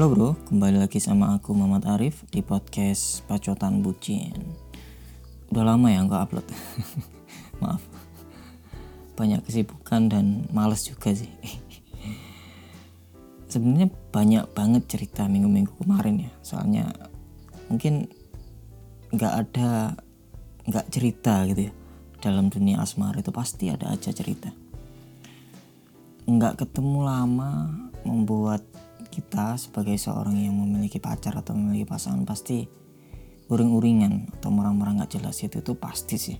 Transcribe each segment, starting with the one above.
Halo bro, kembali lagi sama aku Muhammad Arif di podcast Pacotan Bucin. Udah lama ya nggak upload, maaf. Banyak kesibukan dan males juga sih. Sebenarnya banyak banget cerita minggu-minggu kemarin ya, soalnya mungkin nggak ada nggak cerita gitu ya dalam dunia asmara itu pasti ada aja cerita. Nggak ketemu lama membuat kita sebagai seorang yang memiliki pacar atau memiliki pasangan pasti uring-uringan atau marah-marah nggak jelas itu itu pasti sih.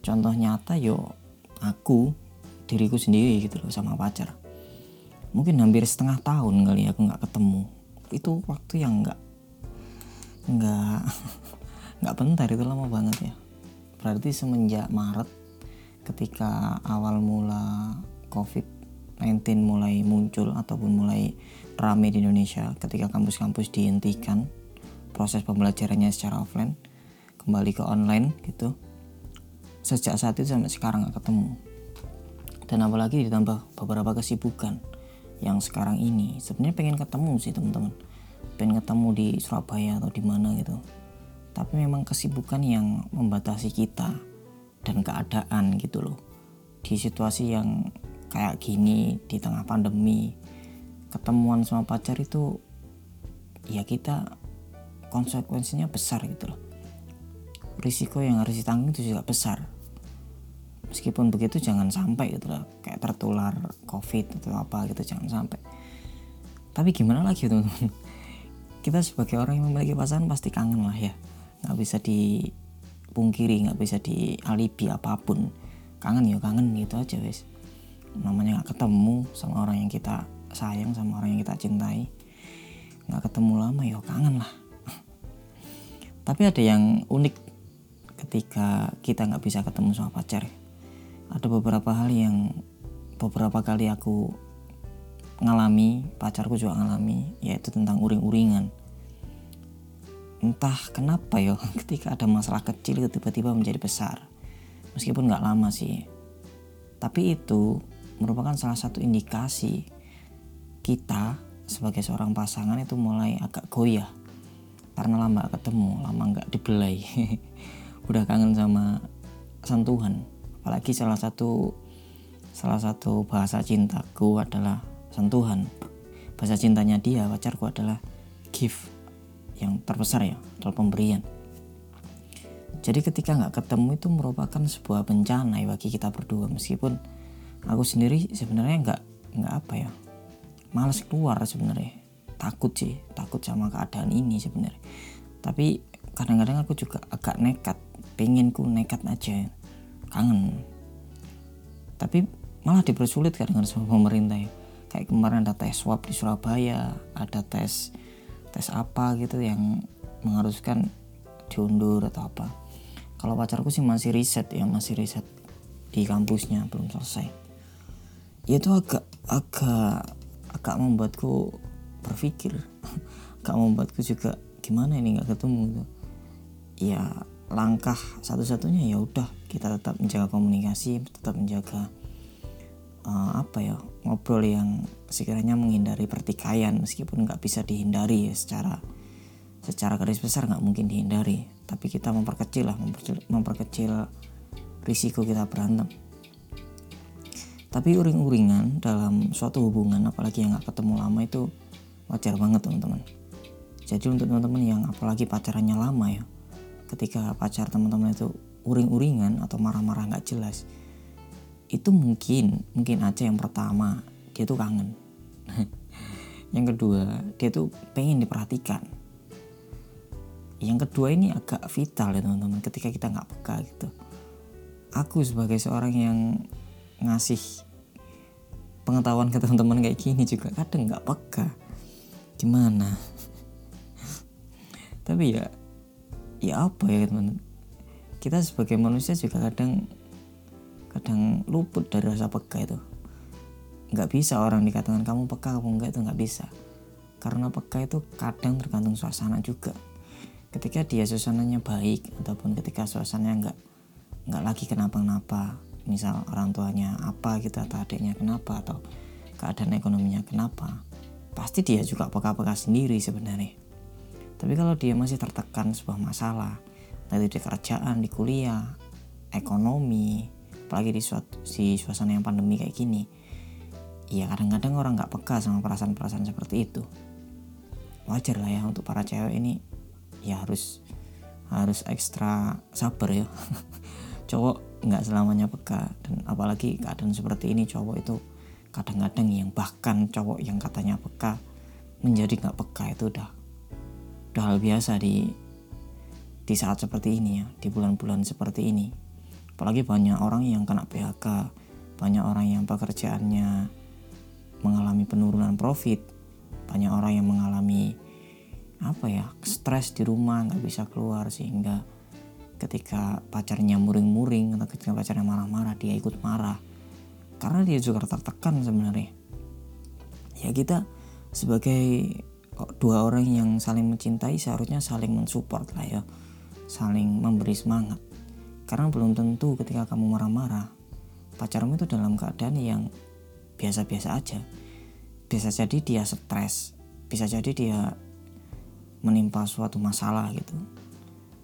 Contoh nyata yo aku diriku sendiri gitu loh sama pacar. Mungkin hampir setengah tahun kali aku nggak ketemu. Itu waktu yang nggak nggak nggak bentar itu lama banget ya. Berarti semenjak Maret ketika awal mula COVID 19 mulai muncul ataupun mulai rame di Indonesia ketika kampus-kampus dihentikan proses pembelajarannya secara offline kembali ke online gitu. Sejak saat itu sampai sekarang gak ketemu. Dan apalagi ditambah beberapa kesibukan yang sekarang ini. Sebenarnya pengen ketemu sih teman-teman. Pengen ketemu di Surabaya atau di mana gitu. Tapi memang kesibukan yang membatasi kita dan keadaan gitu loh. Di situasi yang kayak gini di tengah pandemi. Ketemuan sama pacar itu ya kita konsekuensinya besar gitu loh. Risiko yang harus ditanggung itu juga besar. Meskipun begitu jangan sampai gitu loh kayak tertular covid atau apa gitu jangan sampai. Tapi gimana lagi teman-teman? Kita sebagai orang yang memiliki pasangan pasti kangen lah ya. Nggak bisa dipungkiri nggak bisa dialibi apa pun. Kangen ya kangen gitu aja wes namanya nggak ketemu sama orang yang kita sayang sama orang yang kita cintai. Nggak ketemu lama ya kangen lah. Tapi ada yang unik ketika kita nggak bisa ketemu sama pacar. Ada beberapa hal yang beberapa kali aku ngalami pacarku juga ngalami yaitu tentang uring-uringan. Entah kenapa ya ketika ada masalah kecil tiba-tiba menjadi besar. Meskipun nggak lama sih. Tapi itu merupakan salah satu indikasi kita sebagai seorang pasangan itu mulai agak goyah karena lama ketemu, lama nggak dibelai, udah kangen sama sentuhan. Apalagi salah satu salah satu bahasa cintaku adalah sentuhan. Bahasa cintanya dia pacarku adalah gift yang terbesar ya, atau pemberian. Jadi ketika nggak ketemu itu merupakan sebuah bencana ya bagi kita berdua meskipun aku sendiri sebenarnya nggak nggak apa ya. Males keluar sebenarnya. Takut sih takut sama keadaan ini sebenarnya. Tapi kadang-kadang aku juga agak nekat pengen ku nekat aja. Kangen. Tapi malah dipersulit kadang-kadang sama pemerintah ya. Kayak kemarin ada tes swab di Surabaya ada tes tes apa gitu yang mengharuskan diundur atau apa. Kalau pacarku sih masih riset ya masih riset di kampusnya belum selesai itu agak agak agak membuatku berpikir. Agak membuatku juga gimana ini nggak ketemu? Gitu. Ya langkah satu-satunya ya udah kita tetap menjaga komunikasi tetap menjaga uh, apa ya ngobrol yang sekiranya menghindari pertikaian meskipun nggak bisa dihindari ya secara secara garis besar nggak mungkin dihindari. Tapi kita memperkecil lah memperkecil, memperkecil risiko kita berantem tapi uring-uringan dalam suatu hubungan apalagi yang gak ketemu lama itu wajar banget teman-teman. Jadi untuk teman-teman yang apalagi pacarannya lama ya ketika pacar teman-teman itu uring-uringan atau marah-marah nggak jelas itu mungkin mungkin aja yang pertama dia tuh kangen. Yang kedua dia tuh pengen diperhatikan. Yang kedua ini agak vital ya teman-teman ketika kita nggak peka gitu. Aku sebagai seorang yang ngasih pengetahuan ke teman-teman kayak gini juga kadang nggak peka. Gimana? Tapi ya ya apa ya teman? Kita sebagai manusia juga kadang kadang luput dari rasa peka itu. Nggak bisa orang dikatakan kamu peka kamu enggak itu nggak bisa. Karena peka itu kadang tergantung suasana juga. Ketika dia suasananya baik ataupun ketika suasananya nggak nggak lagi kenapa-napa misal orang tuanya apa gitu atau adiknya kenapa atau keadaan ekonominya kenapa pasti dia juga peka-peka sendiri sebenarnya. Tapi kalau dia masih tertekan sebuah masalah dari di kerjaan di kuliah ekonomi apalagi di, suatu, di suasana yang pandemi kayak gini ya kadang-kadang orang nggak peka sama perasaan-perasaan seperti itu. Wajar lah ya untuk para cewek ini ya harus harus ekstra sabar ya. Cowok nggak selamanya peka. Dan apalagi keadaan seperti ini cowok itu kadang-kadang yang bahkan cowok yang katanya peka menjadi nggak peka itu udah udah hal biasa di di saat seperti ini ya di bulan-bulan seperti ini. Apalagi banyak orang yang kena PHK banyak orang yang pekerjaannya mengalami penurunan profit banyak orang yang mengalami apa ya stres di rumah nggak bisa keluar sehingga ketika pacarnya muring-muring atau ketika pacarnya marah-marah dia ikut marah. Karena dia juga tertekan sebenarnya. Ya kita sebagai dua orang yang saling mencintai seharusnya saling mensupport lah ya. Saling memberi semangat. Karena belum tentu ketika kamu marah-marah pacarmu itu dalam keadaan yang biasa-biasa aja. Bisa jadi dia stres bisa jadi dia menimpa suatu masalah gitu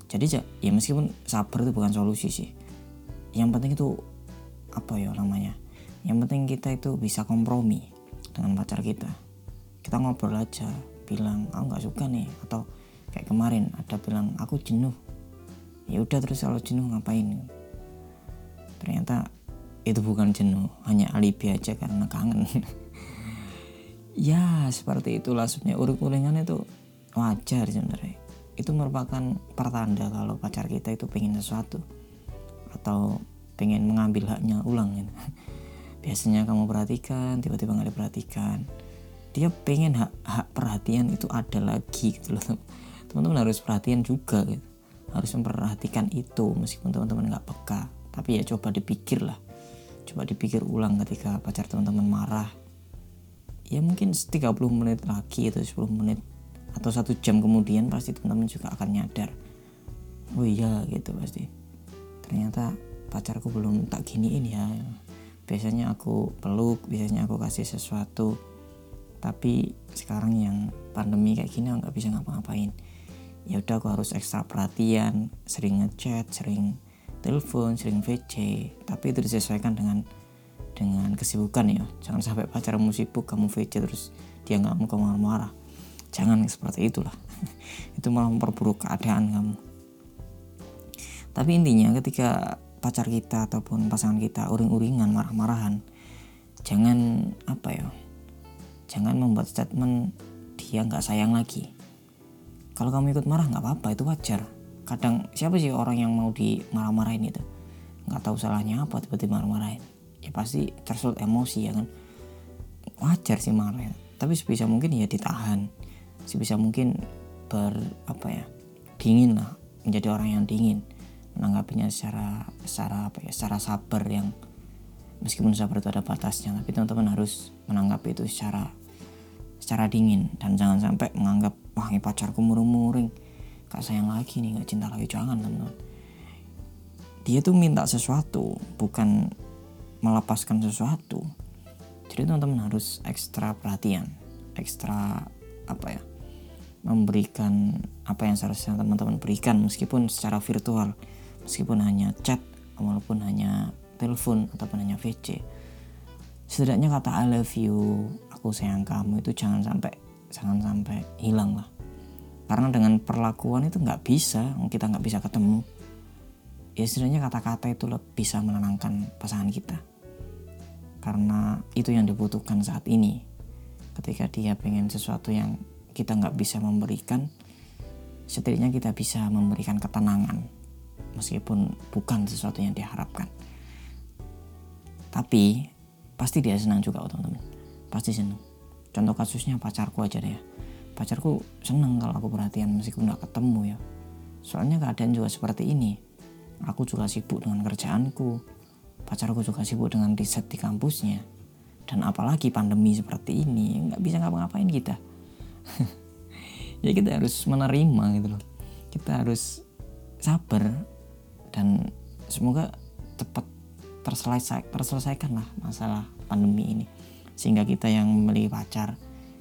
jadi ya meskipun sabar itu bukan solusi sih. Yang penting itu apa ya namanya? Yang penting kita itu bisa kompromi dengan pacar kita. Kita ngobrol aja bilang aku nggak suka nih atau kayak kemarin ada bilang aku jenuh. Ya udah terus kalau jenuh ngapain? Ternyata itu bukan jenuh hanya alibi aja karena kangen. Ya seperti itulah sebenarnya. Uring-uringan itu wajar sebenarnya itu merupakan pertanda kalau pacar kita itu pengen sesuatu atau pengen mengambil haknya ulang gitu biasanya kamu perhatikan tiba-tiba nggak diperhatikan. Dia pengen hak, hak perhatian itu ada lagi gitu loh. Teman-teman harus perhatian juga gitu. Harus memperhatikan itu meskipun teman-teman nggak peka. Tapi ya coba dipikir lah. Coba dipikir ulang ketika pacar teman-teman marah. Ya mungkin 30 menit lagi atau 10 menit atau satu jam kemudian pasti teman-teman juga akan nyadar oh iya gitu pasti. Ternyata pacarku belum tak giniin ya. Biasanya aku peluk biasanya aku kasih sesuatu. Tapi sekarang yang pandemi kayak gini nggak bisa ngapa-ngapain. Ya udah aku harus ekstra perhatian sering ngechat sering telepon sering VC tapi itu disesuaikan dengan dengan kesibukan ya. Jangan sampai pacarmu sibuk kamu VC terus dia nggak mau kamu marah jangan seperti itulah. Itu malah memperburuk keadaan kamu. Tapi intinya ketika pacar kita ataupun pasangan kita uring-uringan marah-marahan jangan apa ya jangan membuat statement dia nggak sayang lagi. Kalau kamu ikut marah nggak apa-apa itu wajar. Kadang siapa sih orang yang mau dimarah-marahin itu? Nggak tahu salahnya apa tiba-tiba marah-marahin. Ya pasti tersulut emosi ya kan? Wajar sih marah tapi sebisa mungkin ya ditahan sebisa mungkin ber apa ya dingin lah menjadi orang yang dingin. Menanggapinya secara secara apa ya secara sabar yang meskipun sabar itu ada batasnya tapi teman-teman harus menanggapi itu secara secara dingin. Dan jangan sampai menganggap wah ini pacarku muring-muring gak sayang lagi nih gak cinta lagi. Jangan teman-teman. Dia tuh minta sesuatu bukan melepaskan sesuatu. Jadi teman-teman harus ekstra perhatian ekstra apa ya memberikan apa yang seharusnya teman-teman berikan meskipun secara virtual meskipun hanya chat walaupun hanya telepon ataupun hanya VC setidaknya kata I love you aku sayang kamu itu jangan sampai jangan sampai hilang lah. Karena dengan perlakuan itu nggak bisa kita nggak bisa ketemu. Ya setidaknya kata-kata itu bisa menenangkan pasangan kita. Karena itu yang dibutuhkan saat ini. Ketika dia pengen sesuatu yang kita nggak bisa memberikan setidaknya kita bisa memberikan ketenangan meskipun bukan sesuatu yang diharapkan. Tapi pasti dia senang juga teman-teman. Pasti senang. Contoh kasusnya pacarku aja deh ya. Pacarku senang kalau aku perhatian meskipun nggak ketemu ya. Soalnya keadaan juga seperti ini. Aku juga sibuk dengan kerjaanku. Pacarku juga sibuk dengan riset di kampusnya. Dan apalagi pandemi seperti ini nggak bisa ngapa-ngapain kita ya kita harus menerima gitu loh. Kita harus sabar dan semoga cepat terselesai terselesaikan lah masalah pandemi ini. Sehingga kita yang memiliki pacar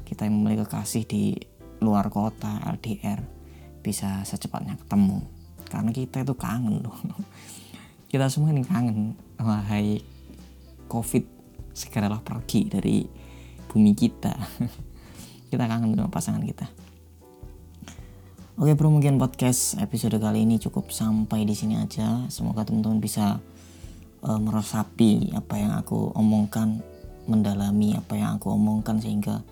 kita yang memiliki kekasih di luar kota LDR bisa secepatnya ketemu. Karena kita itu kangen loh. Kita semua ini kangen wahai covid segeralah pergi dari bumi kita kita kangen dengan pasangan kita Oke bro mungkin podcast episode kali ini cukup sampai di sini aja. Semoga teman-teman bisa uh, meresapi apa yang aku omongkan, mendalami apa yang aku omongkan sehingga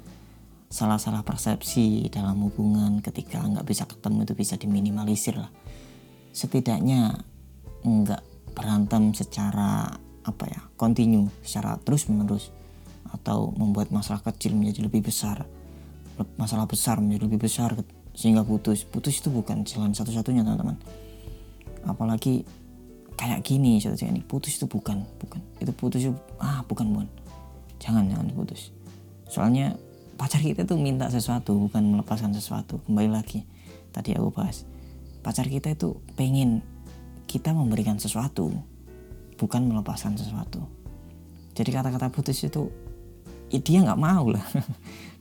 salah-salah persepsi dalam hubungan ketika nggak bisa ketemu itu bisa diminimalisir lah. Setidaknya nggak berantem secara apa ya, kontinu, secara terus menerus atau membuat masalah kecil menjadi lebih besar, masalah besar menjadi lebih besar sehingga putus. Putus itu bukan jalan satu-satunya teman-teman. Apalagi kayak gini satu ini putus itu bukan bukan. Itu putus itu ah bukan bukan jangan jangan putus. Soalnya pacar kita itu minta sesuatu bukan melepaskan sesuatu. Kembali lagi tadi aku bahas. Pacar kita itu pengen kita memberikan sesuatu bukan melepaskan sesuatu. Jadi kata-kata putus itu ya dia nggak mau lah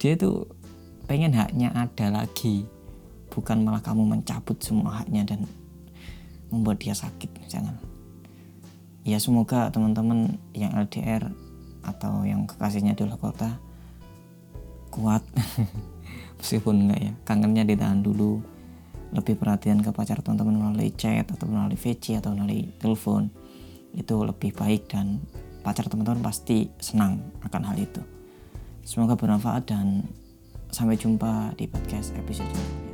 dia itu pengen haknya ada lagi. Bukan malah kamu mencabut semua haknya dan membuat dia sakit jangan. Ya semoga teman-teman yang LDR atau yang kekasihnya di luar kota kuat. Meskipun enggak ya kangennya ditahan dulu. Lebih perhatian ke pacar teman-teman melalui chat atau melalui VC atau melalui telepon. Itu lebih baik dan pacar teman-teman pasti senang akan hal itu semoga bermanfaat dan Sampai jumpa di podcast episode selanjutnya.